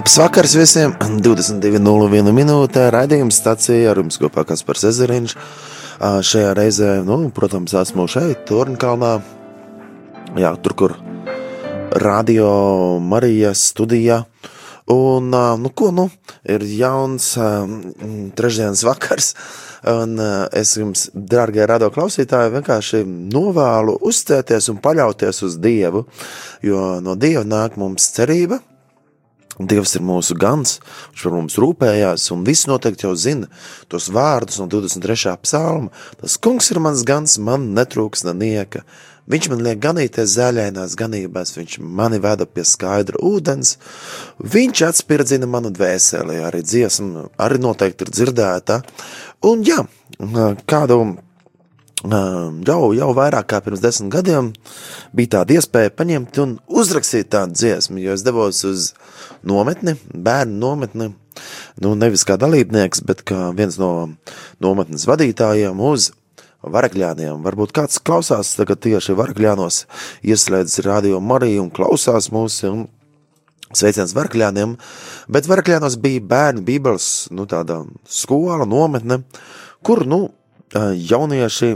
Labs vakars visiem! 22.01 minūtē raidījums stācija ar jums kopā Kaspars Ezeriņš. Šajā reizē, nu, protams, esmu šeit, Tornkalnā. Jā, tur, kur radio Marijas studijā. Un, nu, ko, nu, ir jauns trešdienas vakars. Un es jums, dārgie radio klausītāji, vienkārši novēlu uzstāties un paļauties uz Dievu, jo no Dieva nāk mums cerība, Dievs ir mūsu gans, viņš par mums rūpējās, un viss noteikti jau zina tos vārdus no 23. psalma. Tas kungs ir mans gans, man netrūks nenieka. Viņš man liek ganīties zēļainās ganībās, viņš mani veda pie skaidra ūdens, viņš atspirdzina manu dvēseli, arī dziesma arī noteikti ir dzirdēta. Un jā, kādu jau, jau vairāk kā pirms desmit gadiem bija tāda iespēja paņemt un uzrakstīt tādu dziesmu, jo es devos uz nometni, bērnu nometni, nu nevis kā dalībnieks, bet kā viens no nometnes vadītājiem uz varakļāniem. Varbūt kāds klausās tagad tieši varakļānos, ieslēdzas radio Mariju un klausās mūs un sveiciens varakļāniem, bet varakļānos bija bērnu bībeles, nu tāda skola, nometne, kur, nu, jaunieši,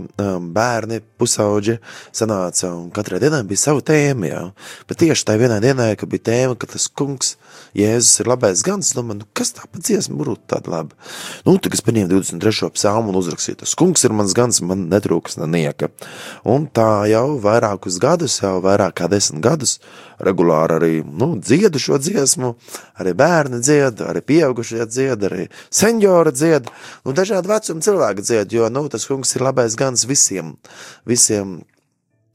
bērni, pusauģi sanāca un katrai dienai bija sava tēma, jā. Bet tieši tajā vienā dienā, kad bija tēma, ka tas kungs, Jēzus ir labais gans, domāju, nu kas tā pa dziesmu būtu tāda laba? Nu, tad es paņēmu 23. psalmu un uzrakstīju, tas kungs ir mans gans, man netrūks nenieka. Un tā jau vairākus gadus, jau vairāk kā desmit gadus, regulāri arī, nu, dziedu šo dziesmu, arī bērni dzied, arī pieaugušie dzied, arī senjori dzied, nu, dažādi vecuma cilvēki dzied, jo, nu, tas kungs ir labais gans visiem, visiem.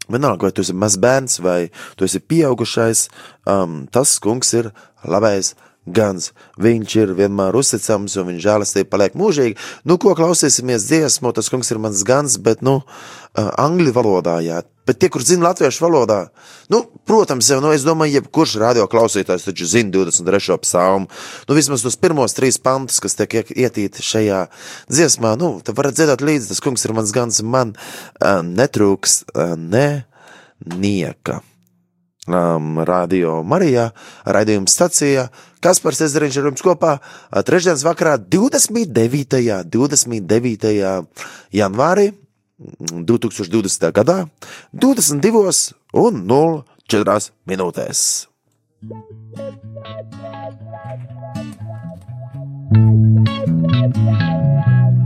Vienalga, vai tu esi mazs bērns vai tu esi pieaugušais, um, tas kungs ir labais gans. Viņš ir vienmēr uzticams un viņa žēlastība paliek mūžīgi. Nu, ko klausīsimies dziesmu, tas kungs ir mans gans, bet, nu, uh, angļu valodā, jā. Bet tie, kur zina latviešu valodā, nu, protams, jau, nu, es domāju, jebkurš radio klausītājs taču zina 23. psalmu. Nu, vismaz tos pirmos trīs pantus, kas tiek ietīti šajā dziesmā, nu, tad varat dziedāt līdzi, tas kungs ir mans gans, man uh, netrūks uh, ne nieka um, Radio Marijā, raidījuma stacijā. Kaspars Ezeriņš ar jums kopā trešdienas vakarā 29. 29. janvārī 2020. gadā 22 un 04 minūtēs. Thank you.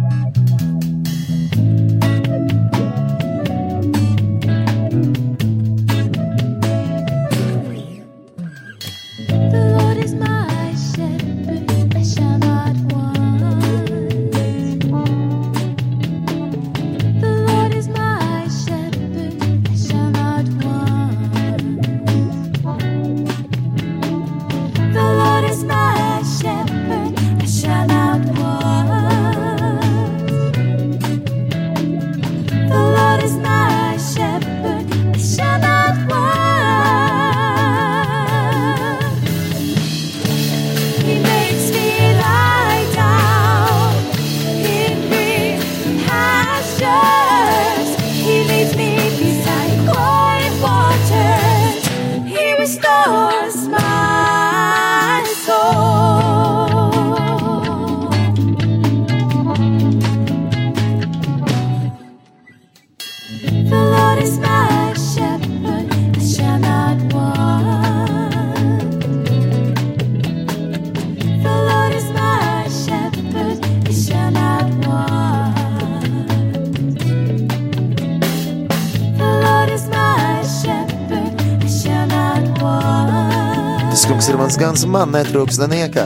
Mans gans man netrūks neniekā.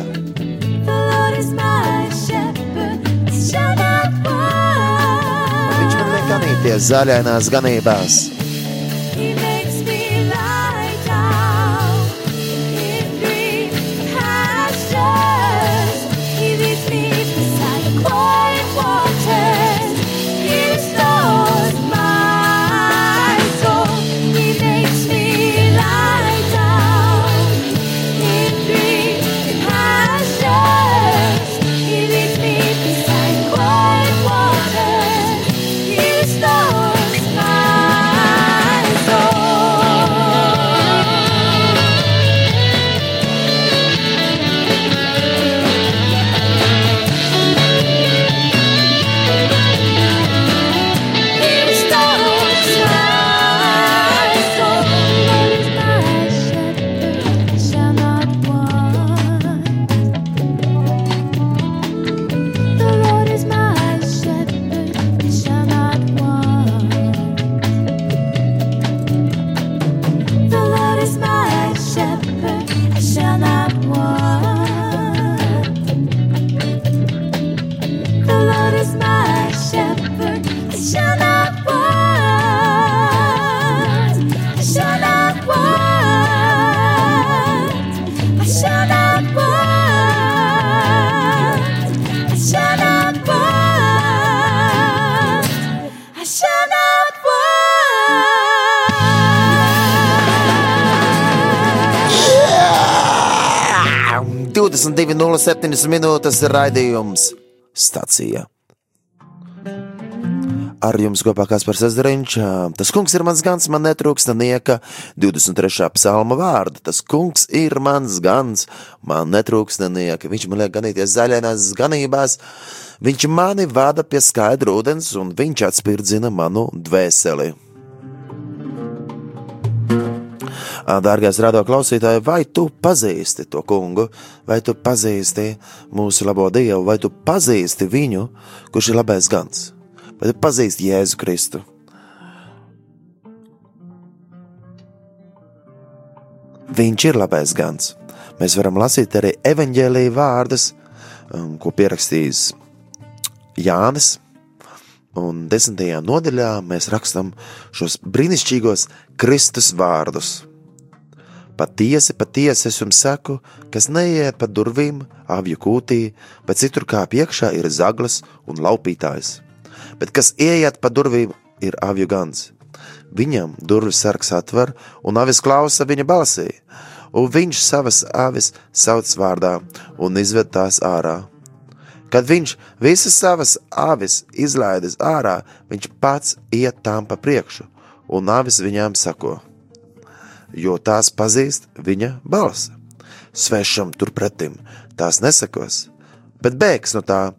Viņš man ganīties zaļainās ganībās. 22.07 minūtes raidījums stacija. Ar jums kopā Kaspars Ezeriņš. Tas kungs ir mans gans, man netrūksta nieka 23. psalma vārda. Tas kungs ir mans gans, man netrūksta nieka. Viņš man liek ganīties zaļainās ganībās. Viņš mani vada pie skaidra ūdens un viņš atspirdzina manu dvēseli. Dārgais radio klausītāji, vai tu pazīsti to kungu, vai tu pazīsti mūsu labo dievu, vai tu pazīsti viņu, kurš ir labais gans, vai tu pazīsti Jēzu Kristu? Viņš ir labais gans. Mēs varam lasīt arī evaņģēlīja vārdus, um, ko pierakstījis Jānis. Un desmitajā nodaļā mēs rakstām šos brīnišķīgos Kristus vārdus. Patiesi, patiesi es jums saku, kas neiet pa durvīm, avju kūtī, bet citur kā piekšā ir zaglis un laupītājs. Bet kas ieiet pa durvīm, ir avju gans. Viņam durvis sargs atver, un avis klausa viņa balsī, un viņš savas avis sauc vārdā un izved tās ārā. Kad viņš visas savas avis izlaidis ārā, viņš pats iet tām pa priekšu, un avis viņām sako jo tās pazīst viņa balsi. Svešam turpretim tās nesakos, bet bēgs no tā,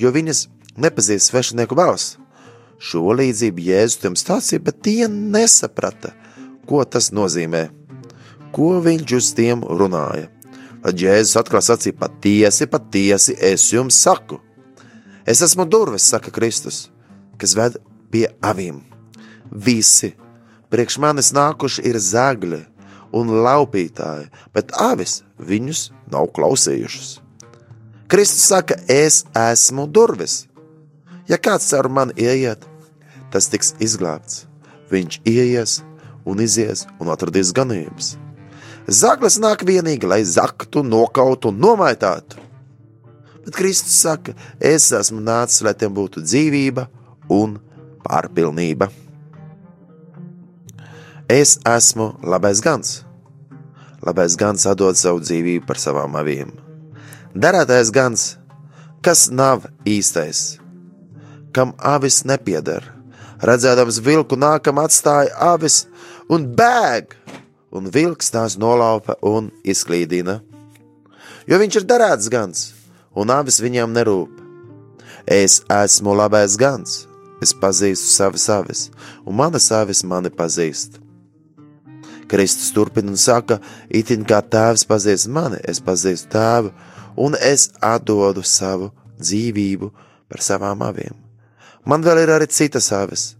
jo viņas nepazīst svešinieku balsi. Šo līdzību Jēzus tiem stāstīja, bet tie nesaprata, ko tas nozīmē, ko viņš uz tiem runāja. Tad Jēzus atkal sacīja: Patiesi, patiesi, es jums saku. Es esmu durvis, saka Kristus, kas ved pie avīm. Visi priekš manis nākuši ir zagļi un laupītāji, bet avis viņus nav klausījušas. Kristus saka, es esmu durvis. Ja kāds caur mani ieiet, tas tiks izglābts. Viņš ieies un izies un atradīs ganības. Zaglis nāk vienīgi, lai zaktu, nokautu un nomaitātu. Bet Kristus saka, es esmu nācis, lai tiem būtu dzīvība un pārpilnība. Es esmu labais gans. Labais gans atdod savu dzīvību par savām avīm. Darētais gans, kas nav īstais, kam avis nepieder, redzēdams vilku nākam atstāja avis un bēg, un vilks tās nolaupa un izklīdina. Jo viņš ir darēts gans, un avis viņam nerūp. Es esmu labais gans, es pazīstu savas avis, un manas avis mani pazīst. Kristus turpina un saka, itin kā tēvs pazīst mani, es pazīstu tēvu, un es atdodu savu dzīvību par savām avīm. Man vēl ir arī citas avis,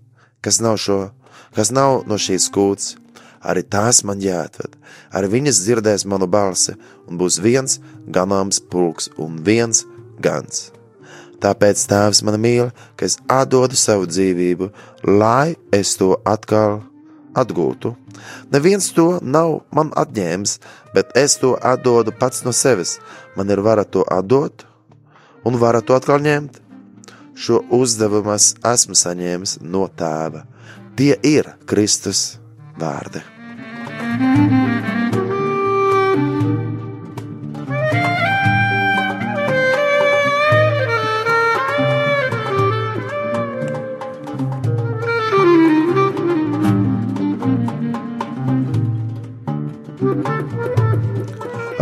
kas nav, šo, kas nav no šīs kūts, arī tās man jāatved, arī viņas dzirdēs manu balsi, un būs viens ganāms pulks un viens gans. Tāpēc Tēvs man mīl, ka es atdodu savu dzīvību, lai es to atkal atgūtu. Neviens to nav man atņēmis, bet es to atdodu pats no sevis. Man ir vara to atdot un vara to atkal ņemt. Šo uzdevumu es esmu saņēmis no Tēva. Tie ir Kristus vārdi.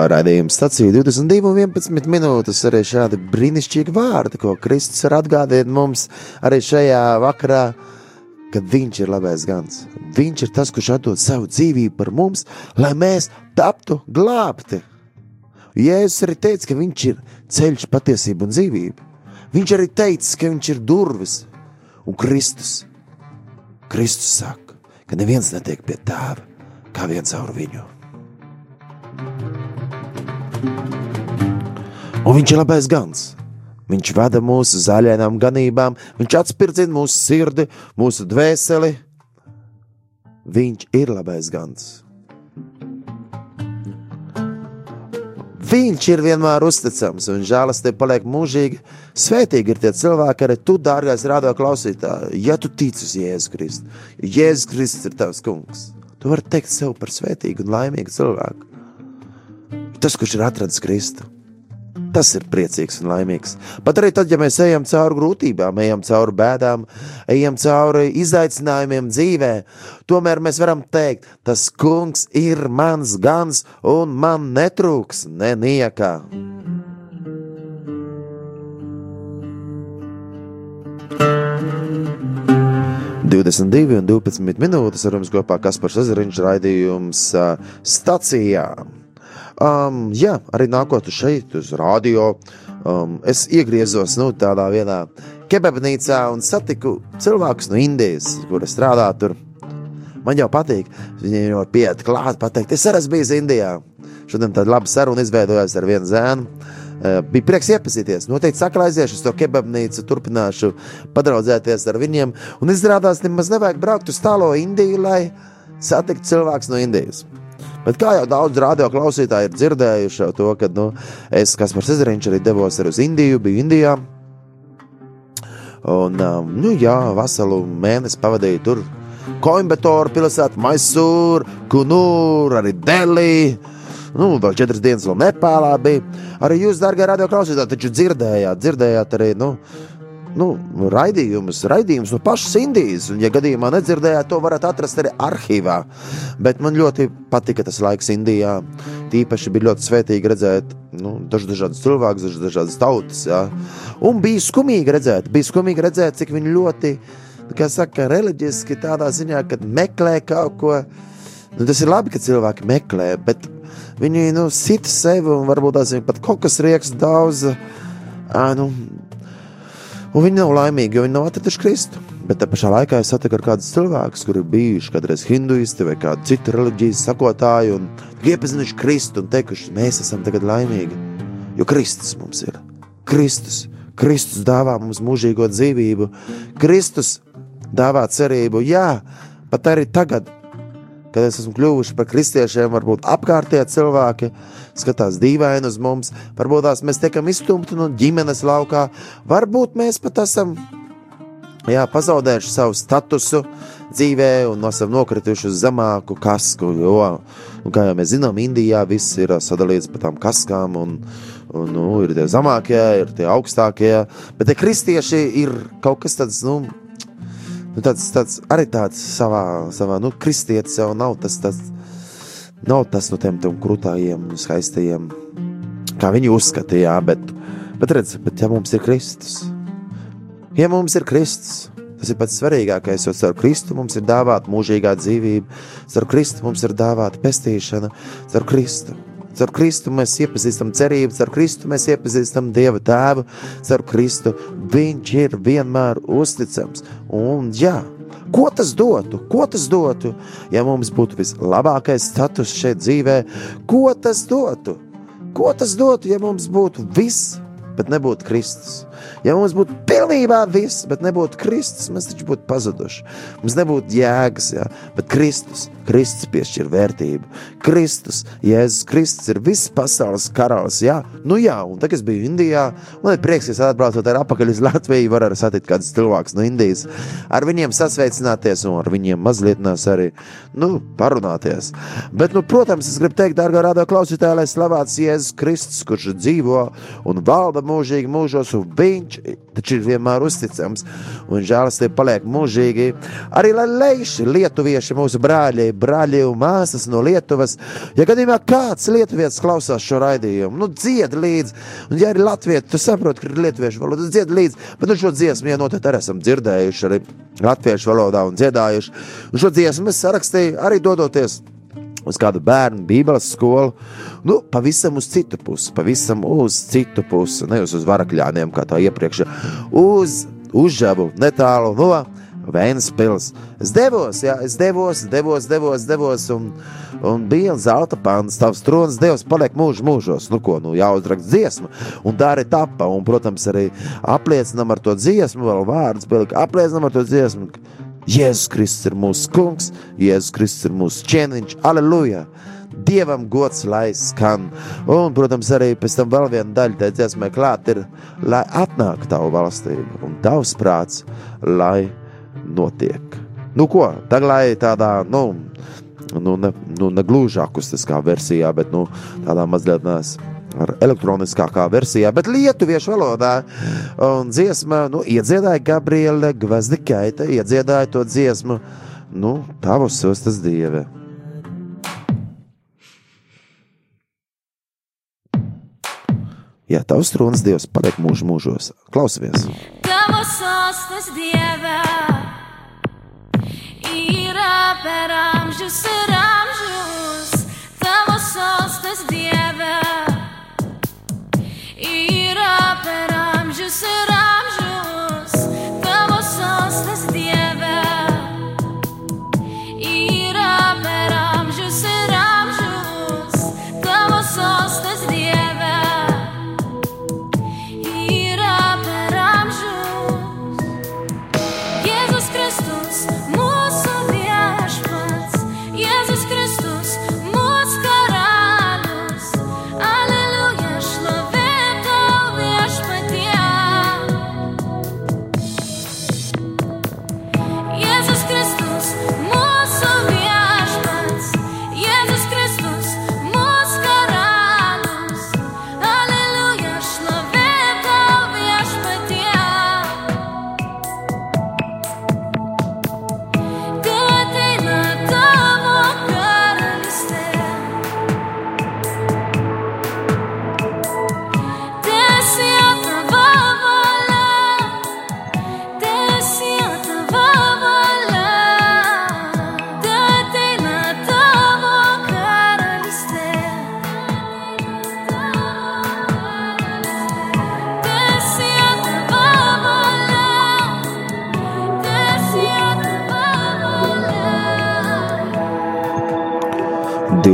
Radījums stācija 22,11 minūtes. Arī šādi brīnišķīgi vārdi, ko Kristus ir atgādājis mums arī šajā vakarā, kad Viņš ir labais gans. Viņš ir tas, kurš atdod savu dzīvību par mums, lai mēs taptu glābti. Jēzus arī teica, ka Viņš ir ceļš, patiesība un dzīvība. Viņš arī teica, ka Viņš ir durvis un Kristus. Kristus saka, ka neviens netiek pie tēva kā viens caur viņu. Un viņš ir labais gans. Viņš vada mūsu zaļainām ganībām, viņš atspirdzina mūsu sirdi, mūsu dvēseli. Viņš ir labais gans. Viņš ir vienmēr uzticams un žēlastība paliek mūžīgi. Svētīgi ir tie cilvēki, arī tu, dārgais radio klausītāj, ja tu tici uz Jēzu Kristu. Jēzus Kristus ir tavs kungs, tu vari teikt sev par svētīgu un laimīgu cilvēku. Tas, kurš ir atradzis Kristu, tas ir priecīgs un laimīgs. Pat arī tad, ja mēs ejam cauri grūtībām, ejam cauri bēdām, ejam cauri izaicinājumiem dzīvē, tomēr mēs varam teikt, tas kungs ir mans gans un man netrūks ne niekā. Divdesmit divi un 12 minūtes ar jums kopā Kaspars Ezeriņš raidījums stacijā. Um, jā, arī nākot šeit, uz radio, um, es iegriezos nu, tādā vienā kebabnīcā un satiku cilvēkus no Indijas, kur es strādāju tur. Man jau patīk, viņiem jau pieiet klāt, pateikt, es arī bijis Indijā. Šodien tāda laba saruna izveidojās ar vienu zēnu. Bija prieks iepazīties. Noteikti saklaiziešu to kebabnīcu, turpināšu padraudzēties ar viņiem. Un izrādās, nemaz nevajag braukt uz tālo Indiju, lai satiktu cilvēks no Indijas. Bet kā jau daudz radio klausītāji ir dzirdējuši, to, ka nu, es, kas par Cezariņš, arī devos arī uz Indiju, biju Indijā. Un, um, nu, jā, veselu mēnesi pavadīju tur. Coimbatore pilsēta, Maisūra, Kunūra, arī Delī. Nu, vēl četras dienas vēl Nepālā bija. Arī jūs, darbie radio klausītāji, taču dzirdējāt, dzirdējāt arī, nu, nu, raidījumus, raidījumus no pašas Indijas. Un, ja gadījumā nedzirdējāt, to varat atrast arī arhīvā. Bet man ļoti patika tas laiks Indijā. Tīpaši bija ļoti svētīgi redzēt nu, dažus dažādus cilvēkus, dažādas tautas. Jā. Un bija skumīgi redzēt, bija skumīgi redzēt, cik viņi ļoti, kā saka, reliģiski tādā ziņā, kad meklē kaut ko. Nu, tas ir labi, ka cilvēki meklē, bet viņi nu, sit sevi un varbūt tās viņi pat kaut kas rieks daudz. Ā, nu, Un viņi nav laimīgi, jo viņi nav atraduši Kristu. Bet tā pašā laikā es satiku ar kādus cilvēkus, kuri bijuši kādreiz hinduisti vai kādu citu reliģijas sakotāju, un iepazinuši Kristu un teikuši, mēs esam tagad laimīgi. Jo Kristus mums ir. Kristus, Kristus dāvā mums mūžīgo dzīvību, Kristus dāvā cerību. Jā, pat arī tagad, kad es esmu kļuvuši par kristiešiem, varbūt apkārtējie cilvēki skatās dīvaini uz mums, varbūt tās mēs tiekam izstumti no ģimenes laukā, varbūt mēs pat esam jā, pazaudējuši savu statusu dzīvē un esam nokrituši uz zemāku kasku. Jo, kā jau mēs zinām, Indijā viss ir sadalīts pa tām kaskām. Un, un, nu, ir tie zemākie, ir tie augstākie, bet tie kristieši ir kaut kas tāds. Nu, Nu, tāds, tāds arī tāds savā, savā nu, kristietis jau nav tas, tas, nav tas no tiem, tiem krūtājiem, skaistajiem, kā viņi uzskatīja. Bet, bet redziet, bet ja mums ir Kristus, ja mums ir Kristus, tas ir pats svarīgākais, jo caur Kristu mums ir dāvāta mūžīgā dzīvība, caur Kristu mums ir dāvāta pestīšana, caur Kristu. Caur Kristu mēs iepazīstam cerību, caur Kristu mēs iepazīstam Dieva tēvu, caur Kristu viņš ir vienmēr uzticams. Un jā, ko tas dotu? Ko tas dotu, ja mums būtu vislabākais status šeit dzīvē? Ko tas dotu? Ko tas dotu, ja mums būtu viss, bet nebūtu Kristus? Ja mums būtu pilnībā viss, bet nebūtu Kristus, mēs taču būtu pazuduši. Mums nebūtu jēgas, jā, bet Kristus, Kristus piešķir vērtību. Kristus, Jēzus Kristus ir viss pasaules karalis. Jā, nu jā, un tagad es biju Indijā. Man ir prieks, ka atbraucot ar apakaļ uz Latviju, varu arī satikt kādus cilvēkus no Indijas, ar viņiem sasveicināties un ar viņiem mazliet arī nu, parunāties. Bet, nu, protams, es gribu teikt, dārgā radio klausītāja, lai slavēts Jēzus Kristus, kurš dzīvo un valda mūžīgi mūžos, un viņš taču ir vienmēr uzticams, un žēlastība paliek mūžīgi. Arī lai leiši lietuvieši, mūsu brāļi, brāļi un māsas no Lietuvas, ja gadījumā kāds lietuvietis klausās šo raidījumu, nu dzied līdzi, un ja arī latvieši, tu saproti, ka ir lietuviešu valoda, dzied līdzi, bet nu šo dziesmu, ja noteikti arī esam dzirdējuši arī latviešu valodā un dziedājuši, un šo dziesmu es sarakstīju arī dodoties uz kādu bērnu Bībeles skolu, nu, pavisam uz citu pusi, pavisam uz citu pusi, nevis uz varakļāniem, kā tā iepriekš, uz uzžabu netālu no Vēnspils. Es devos, jā, es devos, devos, devos, devos, un, un bija zelta pāns, tavs tronis, Dievs paliek mūžu mūžos, nu ko, nu jāuzrakst dziesma, un tā arī tapa, un, protams, arī apliecinam ar to dziesmu, vēl vārdus pielika, apliecinam ar to dziesmu, Jēzus Kristus ir mūsu kungs, Jēzus Kristus ir mūsu ķēniņš, aleluja! Dievam gods, lai skan. Un, protams, arī pēc tam vēl viena daļa tajā dziesmē klāt ir, lai atnāk tavu valstību un tavs prāts, lai notiek. Nu ko, tagad lai tādā, nu, nu, ne, nu, ne gluži akustiskā versijā, bet nu, tādā mazliet nes ar elektroniskākā versijā, bet lietuviešu valodā. Un dziesma, nu, iedziedāja Gabriela Gvazdikaita, iedziedāja to dziesmu, nu, tavus sostas dieve. Jā, tavs tronis Dievs paliek mūžu mūžos. Klausamies! Tavas sostas dievā ir per amžius ir amžius. Ir per amžius ir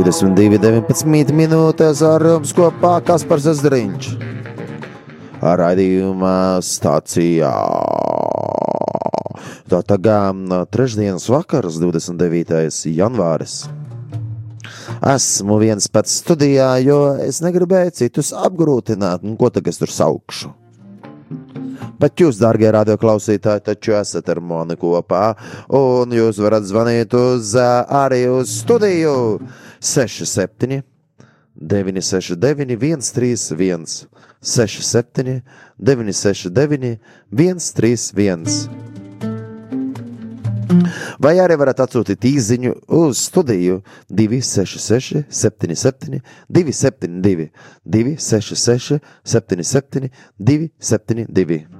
22, 19 minūtes ar jums kopā Kaspars Zariņš. Raidījumā stācijā. Tā tagad trešdienas vakars, 29. janvāris. Esmu viens pats studijā, jo es negribēju citus apgrūtināt, un ko tagad es tur saukšu. Bet jūs, darbie radioklausītāji, taču esat ar mani kopā, un jūs varat zvanīt uz ā, arī uz studiju 67, 969, 131, 67, 969, 131. Vai arī varat atsūtīt īsiņu uz studiju 266, 77, 272, 266, 77, 272.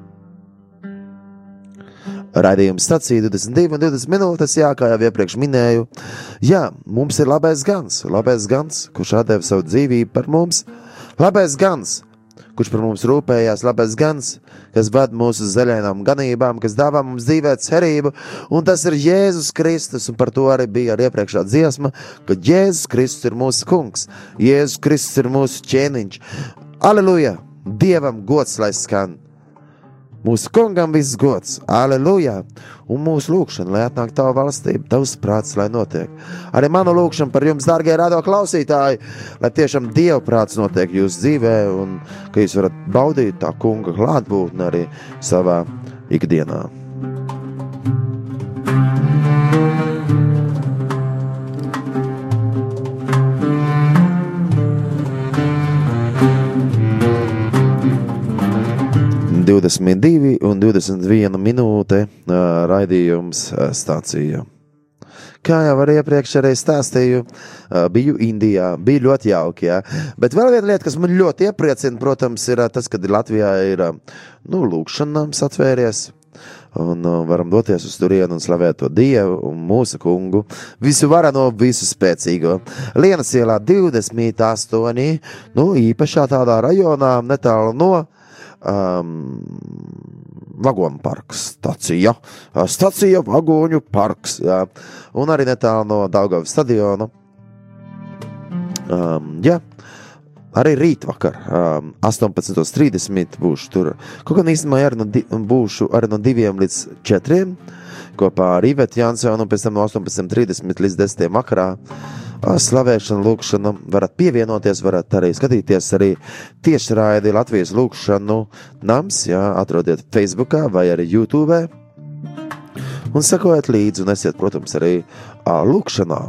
Raidījuma stācija 22 un 20 minūtes, jā, kā jau iepriekš minēju. Jā, mums ir labais gans, labais gans, kurš atdeva savu dzīvību par mums. Labais gans, kurš par mums rūpējās, labais gans, kas ved mūsu zaļajām ganībām, kas dāvā mums dzīvēt cerību, un tas ir Jēzus Kristus, un par to arī bija arī iepriekšā dziesma, ka Jēzus Kristus ir mūsu kungs, Jēzus Kristus ir mūsu ķēniņš. Aleluja! Dievam gods lai skan! Mūsu kungam viss gods, aleluja! Un mūsu lūgšana, lai atnāk tava valstība, tavs prāts, lai notiek. Arī manu lūgšanu par jums, dārgie radio klausītāji, lai tiešām dieva prāts notiek jūsu dzīvē, un ka jūs varat baudīt tā kunga klātbūtni arī savā ikdienā. thank you 22 un 21 minūte raidījums stācija. Kā jau ar iepriekš arī stāstīju, biju Indijā, bija ļoti jauki. Ja? Bet vēl viena lieta, kas man ļoti iepriecina, protams, ir tas, ka Latvijā ir nu, lūkšanas atvērties. Un varam doties uz turieni un slavēt to Dievu un mūsu kungu. Visu varano, visu spēcīgo. Lienas ielā 28, nu īpašā tādā rajonā, netālu no um, vagonu parks, stacija, stacija vagoņu parks, jā, un arī netālu no Daugavas stadiona. Um, jā, arī rītvakar, um, 18.30 būšu tur. Kaut gan īstenībā arī no di- būšu arī no 2 līdz 4 kopā ar Ivetu Jansonu, un pēc tam no 18.30 līdz 10. vakarā. Ā, Slavēšana, lūkšana, varat pievienoties, varat arī skatīties arī tiešraidi Latvijas lūkšanu nams, jā, atrodiet Facebookā vai arī YouTube. Un sekojiet līdzi un esiet, protams, arī ā, lūkšanā.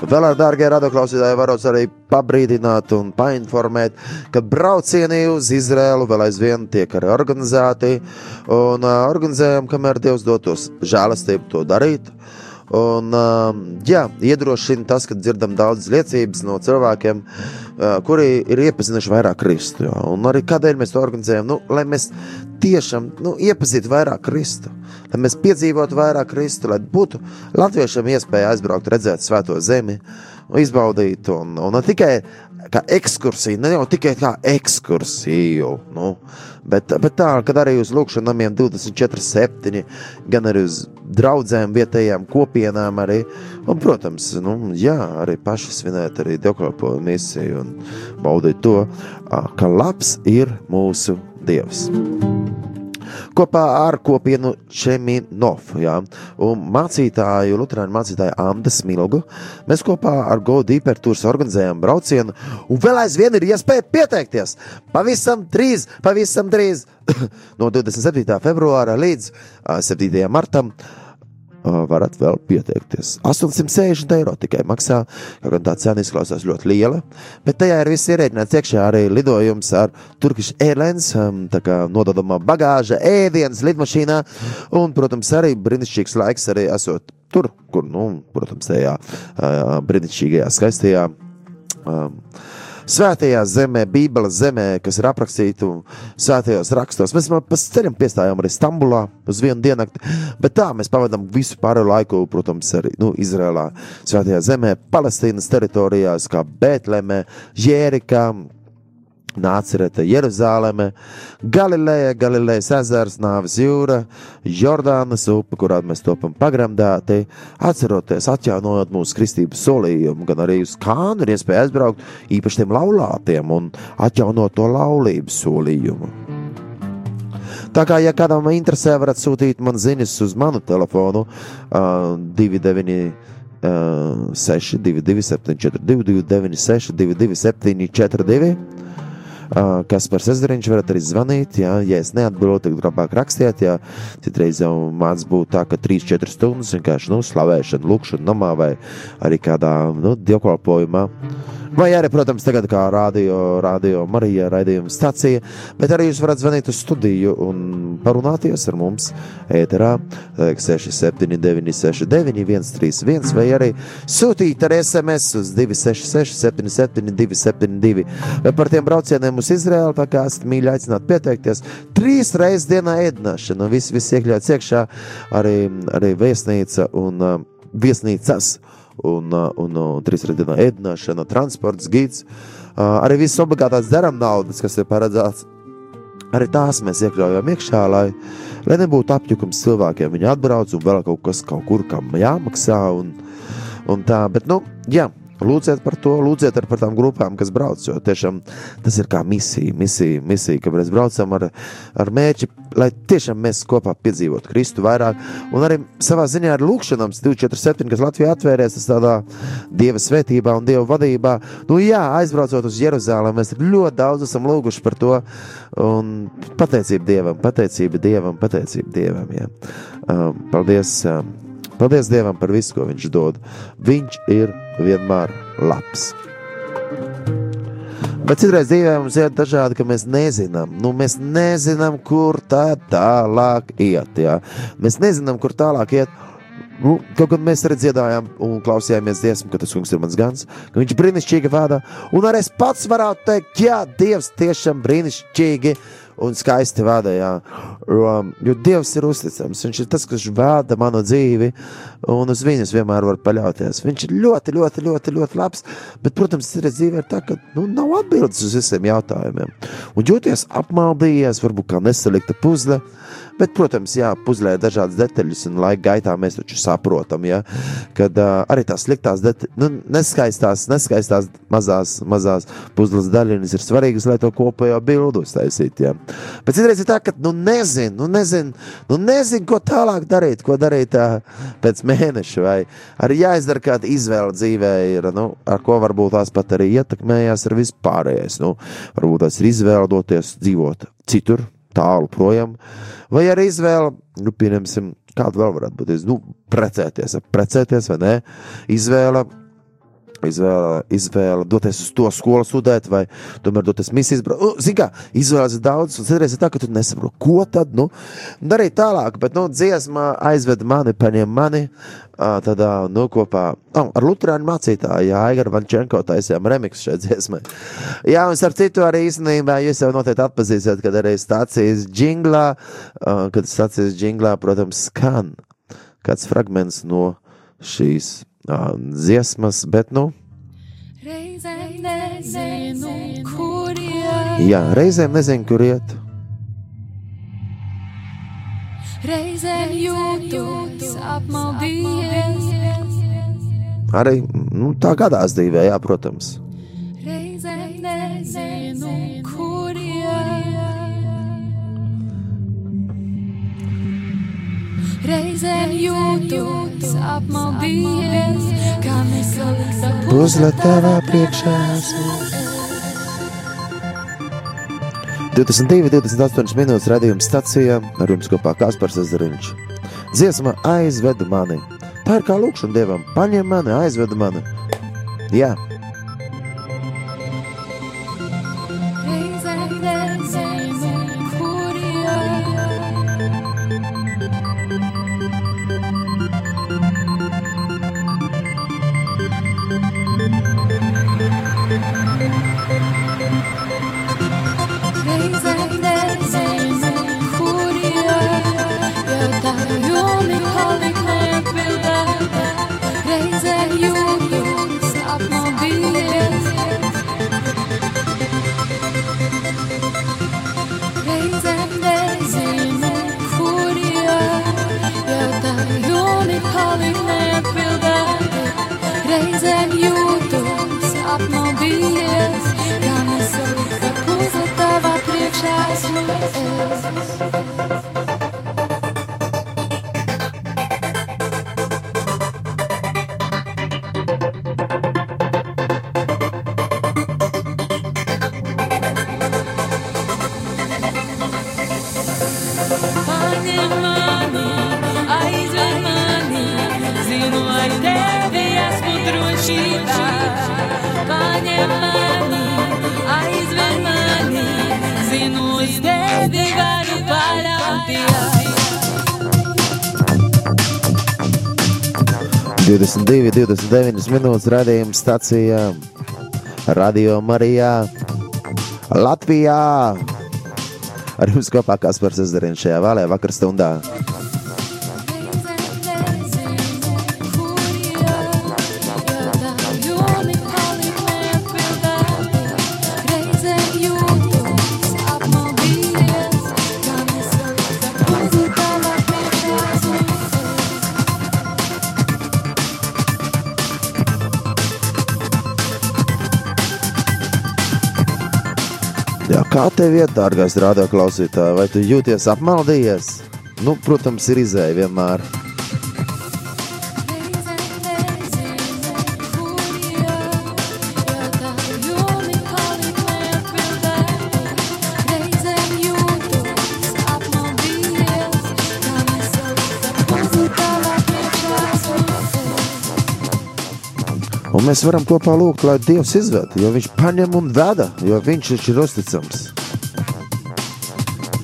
Vēl ar dārgie radioklausītāji varos arī pabrīdināt un painformēt, ka braucieni uz Izrēlu vēl aizvien tiek arī organizēti. Un uh, organizējam, kamēr Dievs dotos žēlastību to darīt. Un, uh, jā, iedrošina tas, ka dzirdam daudzas liecības no cilvēkiem, uh, kuri ir iepazinuši vairāk Kristu. Jā. Un arī kādēļ mēs to organizējam? Nu, lai mēs tiešām nu, iepazītu vairāk Kristu, lai mēs piedzīvotu vairāk Kristu, lai būtu latviešiem iespēja aizbraukt, redzēt svēto zemi, un izbaudīt, un, un ne tikai kā ekskursiju, ne jau tikai kā ekskursiju, nu, bet, bet tā, kad arī uz lūkšanu namiem 24-7, gan arī uz draugiem, vietējām kopienām, arī, un, protams, nu, jā, arī paši svinēt arī dievkalpojumu misiju un baudīt to, ka labs ir mūsu Dievs kopā ar kopienu Čeminov ja, un mācītāju, Lutāņu mācītāju Andu Smilgu. Mēs kopā ar Godu Īpertūras organizējam braucienu, un vēl aizvien ir iespēja pieteikties. Pavisam drīz, pavisam drīz, no 27. februāra līdz ā, 7. martam. ā, Varat vēl pieteikties. 860 eiro tikai maksā. Kaut gan tā cena izklausās ļoti liela, bet tajā ir viss ierēķināts iekšā arī lidojums ar Turkish Airlines, tā kā nododamā bagāža, ēdienas lidmašīnā, un, protams, arī brīnišķīgs laiks arī esot tur, kur, nu, protams, tajā brīnišķīgajā, skaistajā. Um, Svētajā zemē, Bībeles zemē, kas ir aprakstīta svētajos rakstos. Mēs pa ceļam piestājām arī Stambulā uz vienu dienu, bet tā mēs pavadām visu pārējo laiku, protams, arī nu, Izrēlā, Svētajā zemē, Palestīnas teritorijās, kā Bēltleme, Jērikā. Nācerete, Jeruzaleme, Galileja, Galilejas ezers, Nāves jūra, Jordānas upe, kurā mēs topam pagremdēti, atceroties, atjaunojot mūsu kristības solījumu, gan arī uz kānu ir iespēja aizbraukt īpaši tiem laulātiem un atjaunot to laulības solījumu. Tā kā, ja kādam interesē, varat sūtīt man ziņas uz manu telefonu uh, 29. Uh, 6, 2, 2, 7, 4, 2, 2, 9, 6, 2, 2, 7, 4, 2. Kas par sezeriņš varat arī zvanīt, jā, ja es neatbildu, tad labāk rakstiet, jā, citreiz jau māc būt tā, ka 3-4 stundas vienkārši, nu, slavēšana, lūkšana namā vai arī kādā, nu, dievkalpojumā. Vai arī, protams, tagad kā radio, radio Marija raidījuma stacija, bet arī jūs varat zvanīt uz studiju un parunāties ar mums ēterā 679 69 131 vai arī sūtīt ar SMS uz 266 77 272 vai par tiem braucieniem uz Izraēlu, tā kā esat mīļi aicināt pieteikties. Trīs reizes dienā ēdināšana, viss, viss iekļauts iekšā, arī, arī viesnīca un uh, viesnīcas un, uh, un, un trīs reizes dienā ēdināšana, transports, gids, uh, arī viss obligātās deram naudas, kas ir paredzēts. Arī tās mēs iekļaujam iekšā, lai, lai nebūtu apjukums cilvēkiem. Viņi atbrauc un vēl kaut kas kaut kur kam jāmaksā. Un, un tā, bet, nu, jā, lūdziet par to, lūdziet par tām grupām, kas brauc. Jo tiešām tas ir kā misija, misija, misija ka mēs braucam ar, ar mērķi, lai tiešām mēs kopā piedzīvotu Kristu vairāk. Un arī savā ziņā ar lūkšanām 247, kas Latvijā atvērties, tas tādā Dieva svētībā un Dieva vadībā. Nu jā, aizbraucot uz Jeruzālēm, mēs ļoti daudz esam lūguši par to. Un pateicība Dievam, pateicība Dievam, pateicība Dievam. Jā. Um, paldies! Um, Paldies Dievam par visu, ko Viņš dod. Viņš ir vienmēr labs. Bet citreiz dzīvē mums ir dažādi, ka mēs nezinām, nu, mēs nezinām, kur tā tālāk iet. Jā. Mēs nezinām, kur tālāk iet. Nu, kaut gan mēs arī dziedājām un klausījāmies dziesmu, ka tas kungs ir mans gans, ka viņš brīnišķīgi vada. Un arī es pats varētu teikt, jā, Dievs tiešām brīnišķīgi un skaisti vada. Jā. Um, jo Dievs ir uzticams. Viņš ir tas, kas vada manu dzīvi, un uz viņu vienmēr var paļauties. Viņš ir ļoti, ļoti, ļoti, ļoti labs. Bet, protams, ir dzīve ir tā, ka nu, nav atbildes uz visiem jautājumiem. Un jūties apmaldījies, varbūt kā nesalikta puzle. Bet, protams, jā, puzlē dažādas detaļas, un laika gaitā mēs taču saprotam, ja, ka uh, arī tās sliktās, nu, neskaistās, neskaistās mazās, mazās puzles daļiņas ir svarīgas, lai to kopējo bildu uztaisītu. Ja. Bet citreiz ir tā, ka nu nezinu, nu nezinu, nu nezinu, ko tālāk darīt, ko darīt uh, pēc mēneša, vai arī jāizdara kāda izvēle dzīvē, ir, nu, ar ko varbūt tās pat arī ietekmējās ar vispārējais. Nu, varbūt tas ir izvēle doties dzīvot citur, tālu projām. Vai arī izvēle, nu, pieņemsim, kāda vēl varētu būt, nu, precēties, precēties vai nē, izvēle. Izvēle, izvēle doties uz to skolu studēt, vai tomēr doties misijas. Nu, Zini, kā izvēles ir daudz, un citreiz ir tā, ka tu nesaproti, ko tad nu, darīt tālāk. Bet, nu, dziesmā aizved mani, paņem mani. Tad, nu, kopā oh, ar Lutāņu mācītāju, Aigaru Vančenko, taisījām remixu šai dziesmai. Jā, un starp citu, arī īstenībā jūs jau noteikti atpazīsiet, kad arī stācijas jinglā, kad stācijas jinglā, protams, skan kāds fragments no šīs uh, dziesmas, bet, nu, Reizēm nezinu, kur iet. jā, reizēm nezinu, kur iet. Reizēm jūtos apmaldījies. Arī nu, tā gadās dzīvē, jā, protams. Reizēm nezinu, kur iet. Reizēm jūtos apmaldījies, kā nesalikta Puzle tavā priekšā. 22, 28 minūtes radījuma stācijā ar jums kopā Kaspars Zariņš. Dziesma aizveda mani. Tā ir kā lūkšana dievam. Paņem mani, aizveda mani. Jā, Reizēm 22, 29 minūtes radījuma stācijā Radio Marijā Latvijā. Ar jums kopā Kaspars Zariņš šajā vēlē vakar stundā. Kā tev iet, dārgais radioklausītāj, vai tu jūties apmaldījies? Nu, protams, ir izēja vienmēr. Un mēs varam kopā lūgt, lai Dievs izved, jo Viņš paņem un veda, jo Viņš ir uzticams.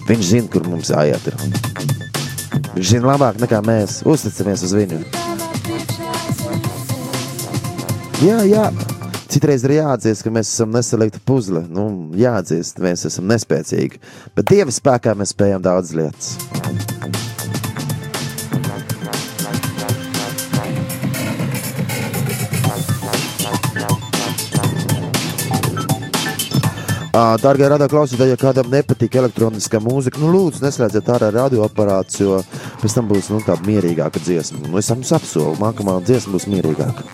Viņš zina, kur mums jāiet. Ir. Viņš zina labāk nekā mēs. Uzticamies uz viņu. Jā, jā. Citreiz ir jāatzīst, ka mēs esam nesalikti puzle. Nu, jāatzīst, mēs esam nespēcīgi. Bet Dieva spēkā mēs spējam daudz lietas. Ā, Dārgie radio klausītāji, ja kādam nepatīk elektroniskā mūzika, nu lūdzu, neslēdziet ārā radioaparātus, jo pēc tam būs nu, tāda mierīgāka dziesma. Nu, es jums apsolu, nākamā dziesma būs mierīgāka.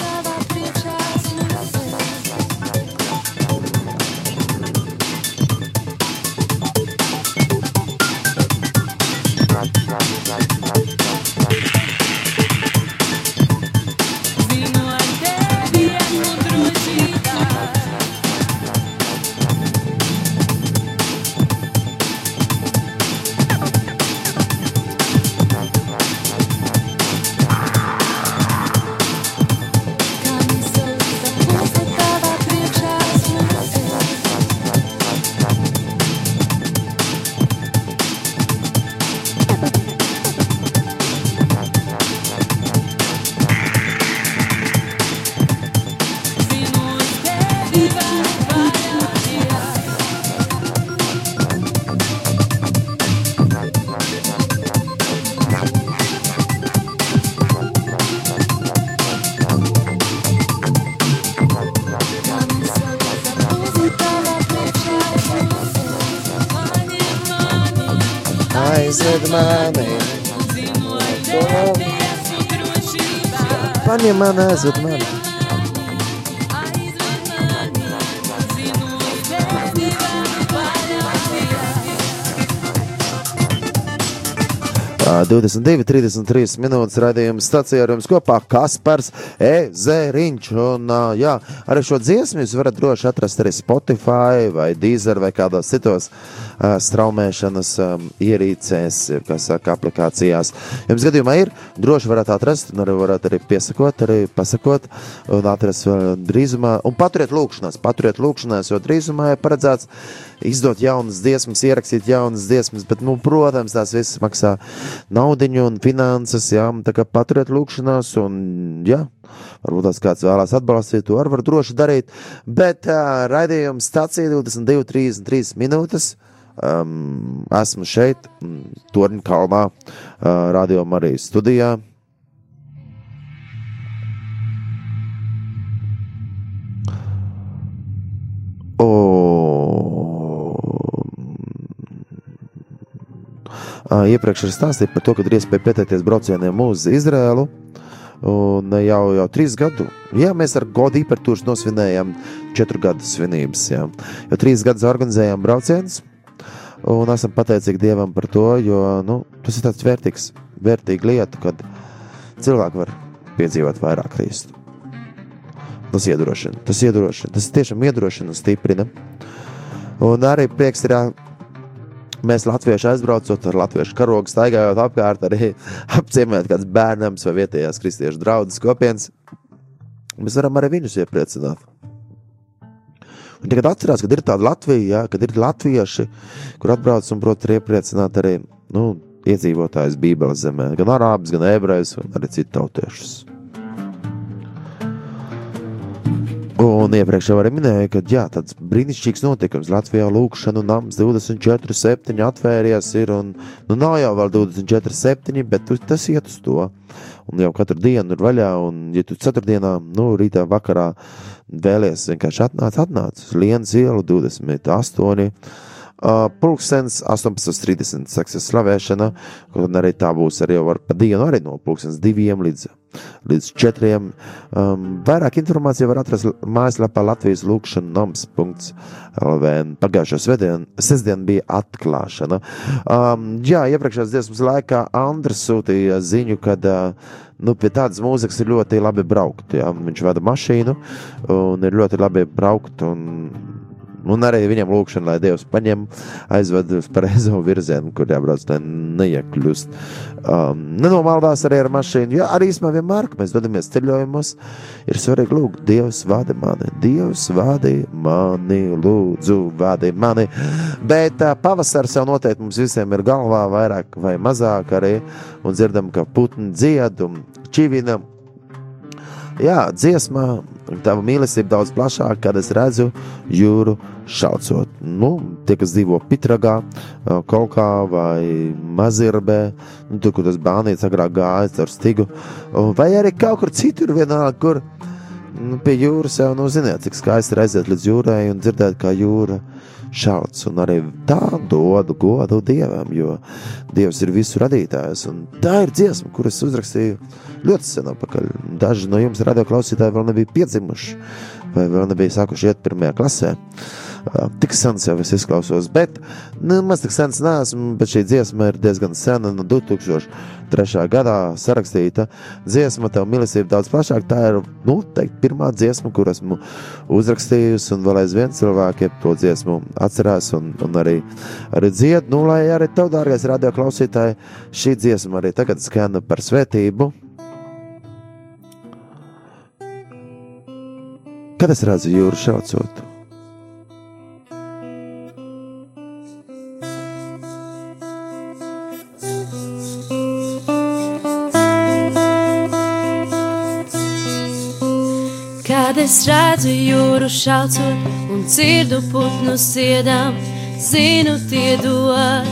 Mani, aizved mani. Ā, 22, 33 minūtes raidījuma stācijā ar jums kopā Kaspars Ezeriņš. Un, ā, jā, arī šo dziesmu jūs varat droši atrast arī Spotify vai Deezer vai kādos citos ā, straumēšanas ierīcēs, kā saka, aplikācijās. Jums gadījumā ir, droši varat atrast, un arī varat arī piesakot, arī pasakot, un atrast drīzumā, un paturiet lūkšanās, paturiet lūkšanās, jo drīzumā ir paredzēts izdot jaunas dziesmas, ierakstīt jaunas dziesmas, bet, nu, protams, tās visas maksā naudiņu un finanses, jā, tā kā paturiet lūkšanās, un, jā, varbūt tās kāds vēlās atbalstīt, to arī var droši darīt, bet uh, raidījums stācija 22, 33 minūtes. Um, esmu šeit, mm, Torņa kalnā, uh, radio Marijas studijā. O, iepriekš ir stāstīja par to, ka ir iespēja pieteikties braucieniem uz Izrēlu. Un jau, jau trīs gadu, jā, mēs ar godu īpertūru nosvinējām četru gadu svinības. Jā. Jau trīs gadus organizējām braucienus, un esam pateicīgi Dievam par to, jo nu, tas ir tāds vērtīgs, vērtīga lieta, kad cilvēki var piedzīvot vairāk Kristu. Tas iedrošina, tas iedrošina, tas tiešām iedrošina un stiprina. Un arī prieks ir Mēs latvieši aizbraucot ar latviešu karogu, staigājot apkārt, arī apciemojot kāds bērnams vai vietējās kristiešu draugas kopienas. Mēs varam arī viņus iepriecināt. Un tagad atcerās, ka ir tāda Latvija, jā, kad ir latvieši, kur atbrauc un prot iepriecināt arī nu, iedzīvotājus Bībeles zemē, gan arābus, gan ebrejus, gan arī citu tautiešus. Un iepriekš jau minēju, ka jā, tāds brīnišķīgs notikums Latvijā lūkšana nams 24,7 atvērties ir. Un, nu, nav jau vēl 24,7, bet tas iet uz to. Un jau katru dienu ir vaļā, un, ja tu ceturtdienā, nu, rītā vakarā vēlies vienkārši atnāc, atnāc uz Lienas ielu 28. Uh, pulkstens 18.30 sāksies slavēšana, un arī tā būs arī jau pa dienu, arī no pulkstens diviem līdz, līdz četriem. Um, vairāk informācija var atrast mājaslapā Latvijas lūkšana noms.lv. Pagājušā svētdien, sestdien bija atklāšana. Um, jā, iepriekšējās dziesmas laikā Andris sūtīja ziņu, kad uh, nu, pie tādas mūzikas ir ļoti labi braukt. Jā. Viņš vada mašīnu un ir ļoti labi braukt. Un, un arī viņam lūkšana, lai Dievs paņem, aizved uz pareizo virzienu, kur jābrauc, lai neiekļūst. Um, nenomaldās arī ar mašīnu. Jā, arī īstenībā vienmēr, kad mēs dodamies ceļojumos, ir svarīgi lūgt, Dievs vada mani, Dievs vada mani, lūdzu, vada mani. Bet uh, pavasars jau noteikti mums visiem ir galvā, vairāk vai mazāk arī, un dzirdam, ka putni dzied un čivina. Jā, dziesmā, tava mīlestība daudz plašāka, kad es redzu jūru šaucot. Nu, tie, kas dzīvo Pitragā, ā, Kolkā vai Mazirbē, nu, tur, kur tas bānīts agrāk gājas ar stigu, vai arī kaut kur citur vienalga, kur nu, pie jūras jau, nu, ziniet, cik skaisti ir aiziet līdz jūrai un dzirdēt, kā jūra šauc, un arī tā dodu godu Dievam, jo Dievs ir visu radītājs, un tā ir dziesma, kuras uzrakstīju ļoti sen atpakaļ. Daži no jums radio klausītāji vēl nebija piedzimuši, vai vēl nebija sākuši iet pirmajā klasē. Uh, Tik sens jau es izklausos, bet nu, maz tik sens neesmu, bet šī dziesma ir diezgan sena, no 2003. gadā sarakstīta dziesma, tev mīlestība daudz plašāk. Tā ir, nu, teikt, pirmā dziesma, kur esmu uzrakstījusi, un vēl aizvien cilvēki to dziesmu atcerās un, un arī, arī dzied. Nu, lai arī tev, dārgais radio klausītāji, šī dziesma arī tagad skana par svētību. Kad es redzu jūru šaucot, es redzu jūru šaucot un dzirdu putnu siedām, zinu tie dod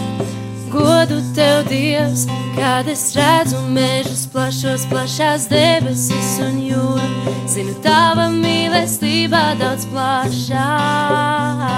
godu tev, Dievs. Kad es redzu mežus plašos, plašās debesis un jūru, zinu tava mīlestība daudz plašākā.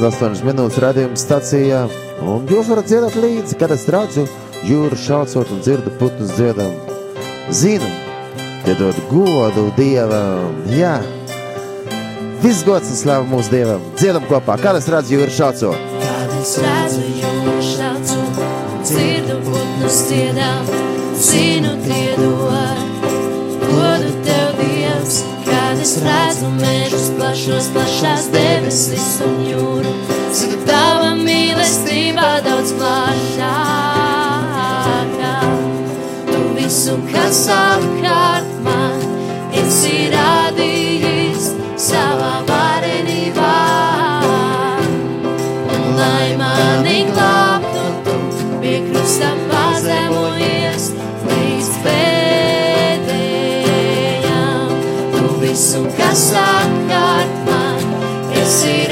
22, 38 minūtes radījuma stācijā, un jūs varat dziedāt līdzi, kad es redzu jūru šaucot un dzirdu putnus dziedam. Zinu, iedod godu Dievam, jā. Viss gods un slāva mūsu Dievam. Dziedam kopā, kad es redzu jūru šaucot. Kad es redzu jūru šaucu, dzirdu putnus dziedām, zinu tie dod es redzu mežus plašos, plašās debesis un jūru, zinu tava mīlestība daudz plašākā. Tu visu, kas apkārt Tu visu, kas apkārt man, esi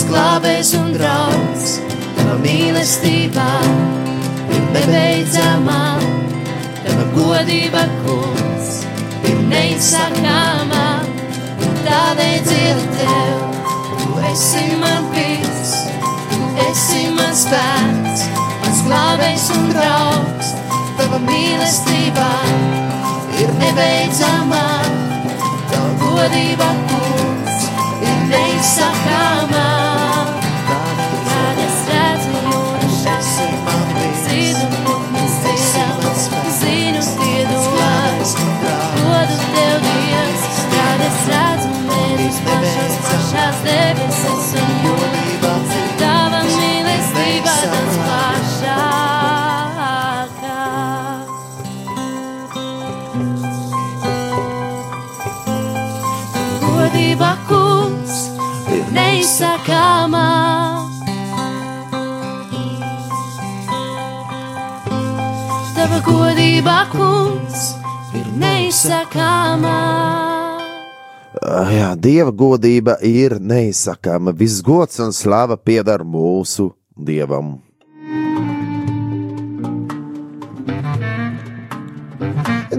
mans glābējs un draugs. Tava mīlestība ir nebeidzamā, tava godība, kungs, ir neizsakāmā. Tādēļ dzirdu tev, tu esi man viss, tu esi mans spēks, mans glābējs un draugs. Tava mīlestība ir nebeidzamā, tava godība, kungs, ir neizsakāmā. Neizsakāmā. Tava godība kungs ir neizsakāmā. Ah, Jā, Dieva godība ir neizsakāma. Viss gods un slava pieder mūsu Dievam.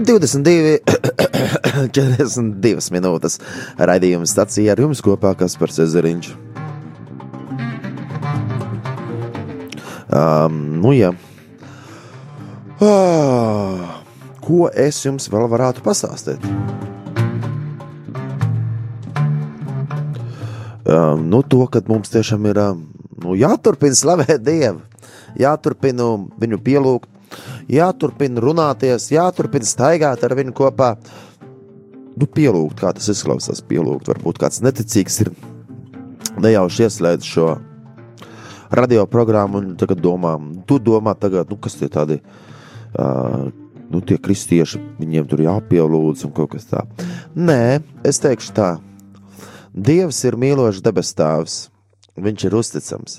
Divdesmit divi, 42 minūtes raidījuma stācijā ar jums kopā Kaspars Ezeriņš. Um, nu jā. Ah, ko es jums vēl varētu pastāstīt? um, nu, to, ka mums tiešām ir nu, jāturpina slavēt Dievu, jāturpina viņu pielūgt, jāturpina runāties, jāturpina staigāt ar viņu kopā. Nu, pielūgt, kā tas izklausās, pielūgt. Varbūt kāds neticīgs ir nejauši ieslēdzis šo radioprogrammu un tagad domā, tu domā, tagad, nu, kas tie tādi. Uh, Nu, tie kristieši, viņiem tur jāpielūdz un kaut kas tāds. Nē, es teikšu tā, Dievs ir mīlošs debesu tēvs. Viņš ir uzticams,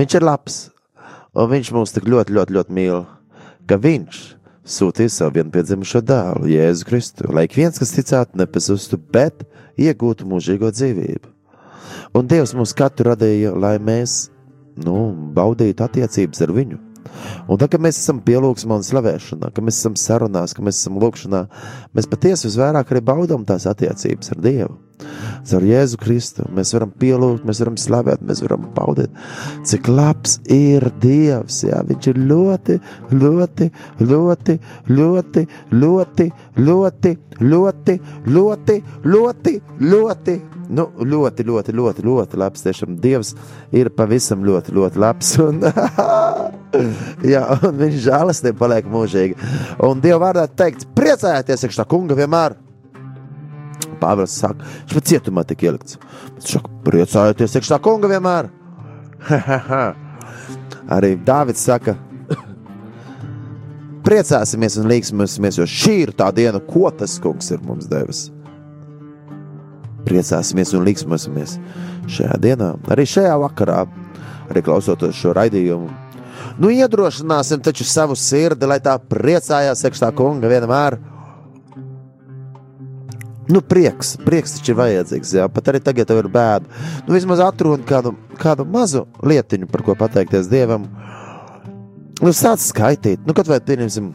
viņš ir labs, un viņš mūs tik ļoti, ļoti, ļoti mīl, ka viņš sūtīja savu vienpiedzimušo dēlu, Jēzu Kristu, lai ik viens, kas ticētu, nepazustu, bet iegūtu mūžīgo dzīvību. Un Dievs mūs katru radīja, lai mēs nu, baudītu attiecības ar viņu. Un tā, kad mēs esam pielūgsmā un slavēšanā, kad mēs esam sarunās, kad mēs esam lūkšanā, mēs patiesi visvairāk arī baudām tās attiecības ar Dievu. Caur Jēzu Kristu mēs varam pielūgt, mēs varam slavēt, mēs varam baudīt, cik labs ir Dievs. Jā, viņš ir ļoti, ļoti, ļoti, ļoti, ļoti, ļoti, ļoti, ļoti, ļoti, ļoti, nu, ļoti, ļoti, ļoti, ļoti labs. Tiešām Dievs ir pavisam ļoti, ļoti labs. Un, jā, un viņš žēlastība paliek mūžīgi. Un Dieva vārdā teikt, priecājieties, tā kunga vienmēr. Pāvils saka, viņš pat cietumā tika ielikts. Viņš saka, priecājieties, tā kunga vienmēr. Arī Dāvids saka, priecāsimies un līksimies, jo šī ir tā diena, ko tas kungs ir mums devis. Priecāsimies un līksimies šajā dienā, arī šajā vakarā, arī klausoties šo raidījumu. Nu, iedrošināsim taču savu sirdi, lai tā priecājās, tā kunga vienmēr. Nu, prieks, prieks taču ir vajadzīgs. Jā. Pat arī tagad ir bēda. Nu, vismaz atrod kādu, kādu mazu lietiņu, par ko pateikties Dievam. Nu, sāc skaitīt, nu, kad vai pieņemsim.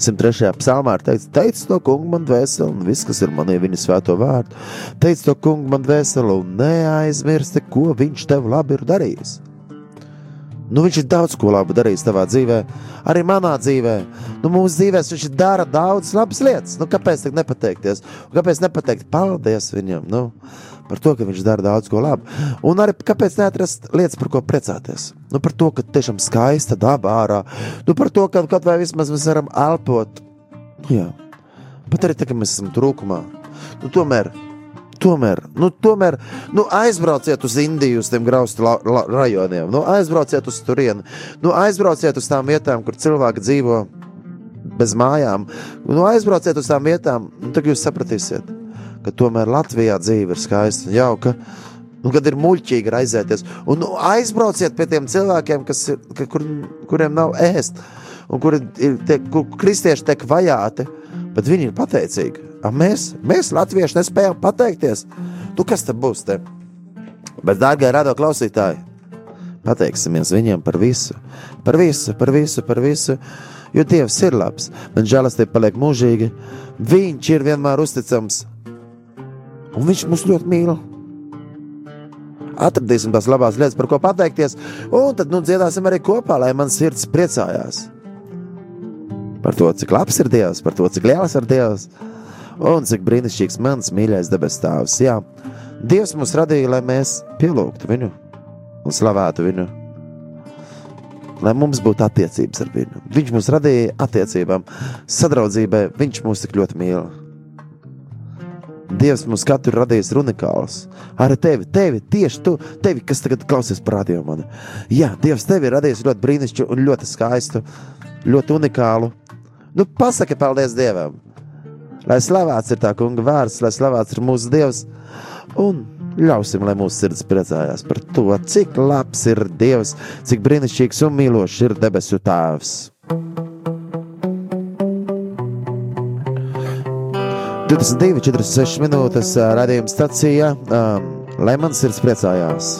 103. psalmā ir teikts, teic to kungu man dvēseli, un viss, kas ir manī viņa svēto vārdu. Teic to kungu man dvēseli, un neaizmirsti, ko viņš tev labi ir darījis. Nu, viņš ir daudz ko labu darījis tavā dzīvē, arī manā dzīvē. Nu, mūsu dzīvē viņš dara daudz labas lietas. Nu, kāpēc tā nepateikties? Un kāpēc nepateikt paldies viņam nu, par to, ka viņš dara daudz ko labu? Un arī kāpēc neatrast lietas, par ko priecāties? Nu, par to, ka tiešām skaista daba ārā, nu, par to, ka kaut vai vismaz mēs varam elpot. Nu, jā. Pat arī tā, ka mēs esam trūkumā. Nu, tomēr Tomēr, nu, tomēr nu, aizbrauciet uz Indiju, uz tiem graustu rajoniem, nu, aizbrauciet uz turieni, nu, aizbrauciet uz tām vietām, kur cilvēki dzīvo bez mājām. Nu, aizbrauciet uz tām vietām, un tad jūs sapratīsiet, ka tomēr Latvijā dzīve ir skaista un jauka. Un kad ir muļķīgi raizēties, un nu, aizbrauciet pie tiem cilvēkiem, ir, ka, kur, kuriem nav ēst, un kuri ir tie, kur kristieši tiek vajāti, bet viņi ir pateicīgi. A, mēs, mēs, latvieši, nespējam pateikties. Nu, kas tad būs te? Bet, dārgie radio klausītāji, pateiksimies viņiem par visu, par visu, par visu, par visu. Jo Dievs ir labs, man žēlastība paliek mūžīga. Viņš ir vienmēr uzticams, un Viņš mūs ļoti mīl. Atradīsim tās labās lietas, par ko pateikties, un tad nu, dziedāsim arī kopā, lai man sirds priecājās. Par to, cik labs ir Dievs, par to, cik liels ir Dievs, un cik brīnišķīgs mans mīļais debes Tēvs. Jā, Dievs mūs radīja, lai mēs pielūgtu viņu un slavētu viņu. Lai mums būtu attiecības ar viņu. Viņš mūs radīja attiecībām, sadraudzībai. Viņš mūs tik ļoti mīl. Dievs mums katru ir radījis unikāls. Arī tevi, tevi, tieši tu, tevi, kas tagad klausies par radio mani. Jā, Dievs tevi ir radījis ļoti brīnišķīgu un ļoti skaistu, ļoti unikālu. Nu, pasaki paldies Dievam! Lai slavēts ir tā kunga vārds, lai slavēts ir mūsu Dievs. Un ļausim, lai mūsu sirds priecājās par to, cik labs ir Dievs, cik brīnišķīgs un mīlošs ir debesu Tēvs. 22, 46 minūtes radījuma stacijā, um, lai mans sirds priecājās.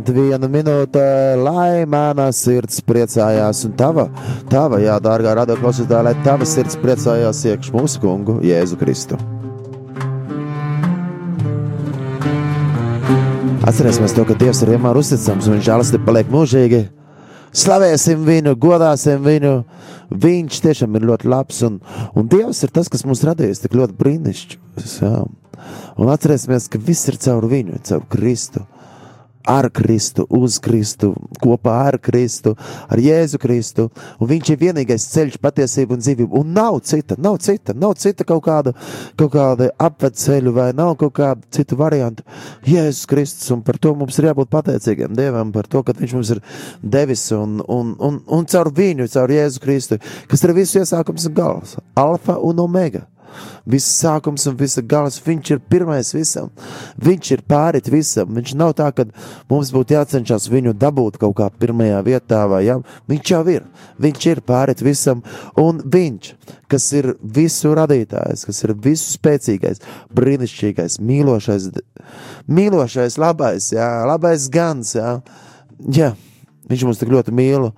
21 minūte, lai mana sirds priecājās, un tava, tava jā, dārgā radio klausītāja, lai tava sirds priecājās iekš mūsu kungu Jēzu Kristu. Atcerēsimies to, ka Dievs ir vienmēr uzticams un viņa žēlastība paliek mūžīgi. Slavēsim viņu, godāsim viņu. Viņš tiešām ir ļoti labs un, un Dievs ir tas, kas mums radījis tik ļoti brīnišķīgus. Un atcerēsimies, ka viss ir caur viņu, caur Kristu. Ar Kristu, uz Kristu, kopā ar Kristu, ar Jēzu Kristu. Un viņš ir vienīgais ceļš, patiesība un dzīvība. Un nav cita, nav cita, nav cita kaut kāda, kaut kāda apveceļu vai nav kaut kāda cita varianta. Jēzus Kristus, un par to mums ir jābūt pateicīgiem Dievam, par to, ka Viņš mums ir devis un, un, un, un caur viņu, caur Jēzu Kristu, kas ir visu iesākums un gals, alfa un omega. Viss sākums un visa gals, viņš ir pirmais visam. Viņš ir pārit visam. Viņš nav tā, ka mums būtu jācenšas viņu dabūt kaut kā pirmajā vietā, vai jā. Viņš jau ir. Viņš ir pārit visam, un viņš, kas ir visu radītājs, kas ir visu spēcīgais, brīnišķīgais, mīlošais, mīlošais, labais, jā, labais gans, jā. jā. Viņš mums tik ļoti mīl.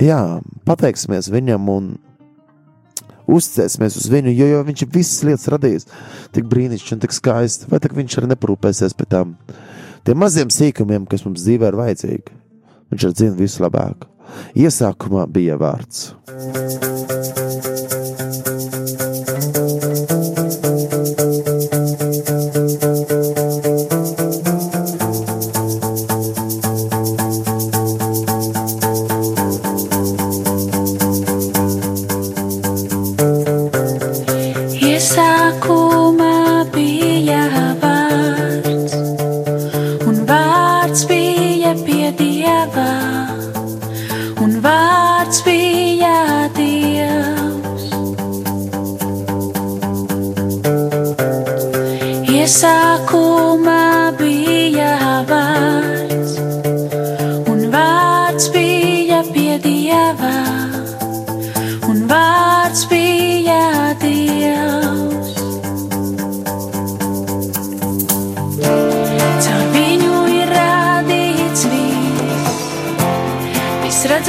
Jā, pateiksimies viņam un uzticēsimies uz viņu, jo, jo viņš ir visas lietas radījis. Tik brīnišķīgi un tik skaisti. Vai tak viņš arī neparūpēsies pēc tam? Tiem maziem sīkumiem, kas mums dzīvē ir vajadzīgi. Viņš arī zina visu labāk. Iesākumā bija vārds.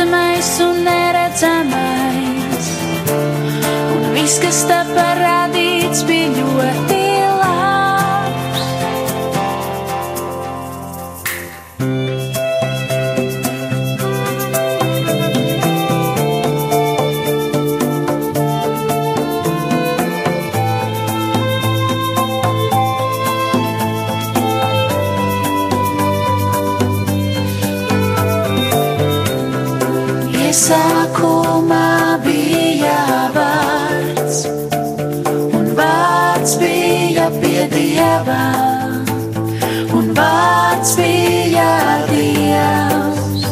Redzamais un neredzamais, un viss, kas tā parādīts, bija ļoti vārds bija dievs.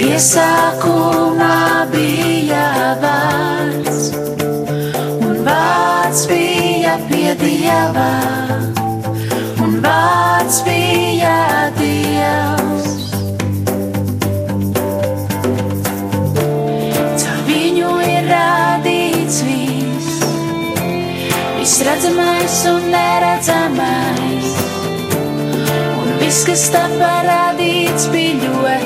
Iesākumā bija vārds, un vārds bija pie dieva, un vārds bija dievs. Redzamais un neredzamais, un viss, kas tā parādīts, bija ļoti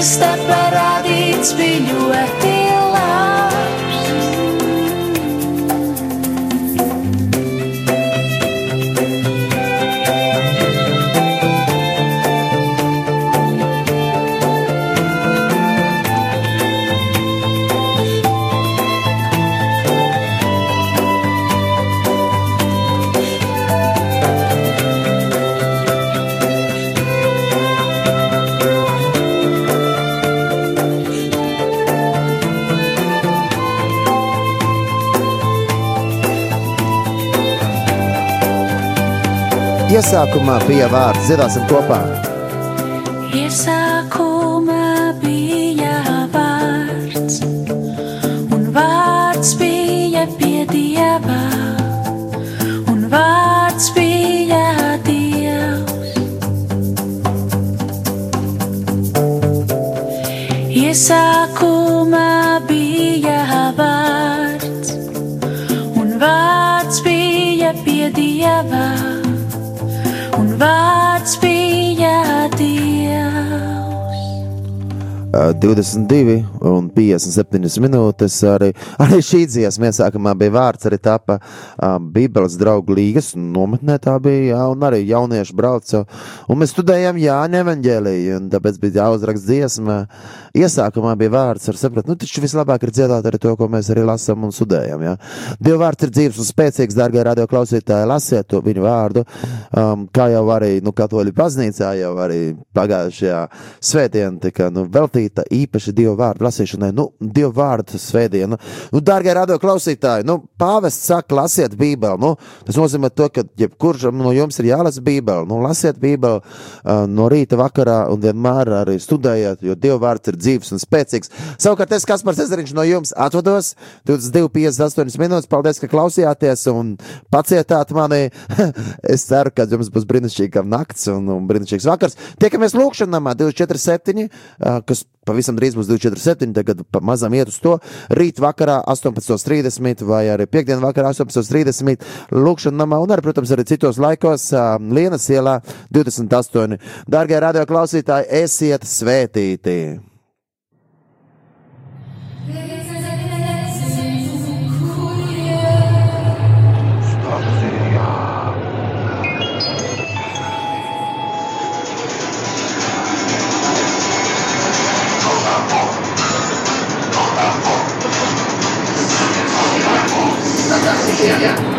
Un viss, kas tā parādīts bija Iesākumā bija vārds, dziedāsim kopā. Iesākumā bija vārds, un vārds bija pie dieva, un vārds bija dievs. Iesākumā bija vārds, un vārds bija pie dieva, vārds bija dievs. Uh, 22 un 57 minūtes. Arī, arī šī dziesma iesākumā bija vārds, arī tapa uh, Bībeles draugu līgas nometnē. Tā bija, jā, un arī jaunieši brauca. Un mēs studējām Jāņa evaņģēlīju, un tāpēc bija jāuzraksta dziesma. Iesākumā bija vārds, ar sapratu, nu taču vislabāk ir dziedāt arī to, ko mēs arī lasām un studējam. Jā. Dieva vārds ir dzīves un spēcīgs, dārgie radio klausītāji, lasiet to viņu vārdu. Um, kā jau arī, nu, katoļu baznīcā jau arī pagājušajā svētdienā tika, nu, veltīta īpaši Dieva vārdu lasīšanai, nu, Dieva vārdu svētdienu. Nu, dārgie radio klausītāji, nu, pāvests saka, lasiet bībeli, nu, tas nozīmē to, ka jebkurš no jums ir jālasa bībeli, nu, lasiet bībeli uh, no rīta vakarā un vienmēr arī studējiet, jo Dieva vārds ir dzīves un spēcīgs. Savukārt es, Kaspars Ezeriņš no jums atvados 22,58 minūtes. Paldies, ka klausījāties un pacietāt mani. es ceru, ka jums būs brīnišķīga nakts un, un brīnišķīgs vakars. Tiekamies lūkšanamā 247, ā, kas pavisam drīz būs 247, tagad pamazam iet uz to. Rīt vakarā 18.30 vai arī piekdien vakarā 18.30 lūkšanamā un arī, protams, arī citos laikos Lienas ielā 28. Dārgie radio klausītāji, esiet svētīti! Yeah.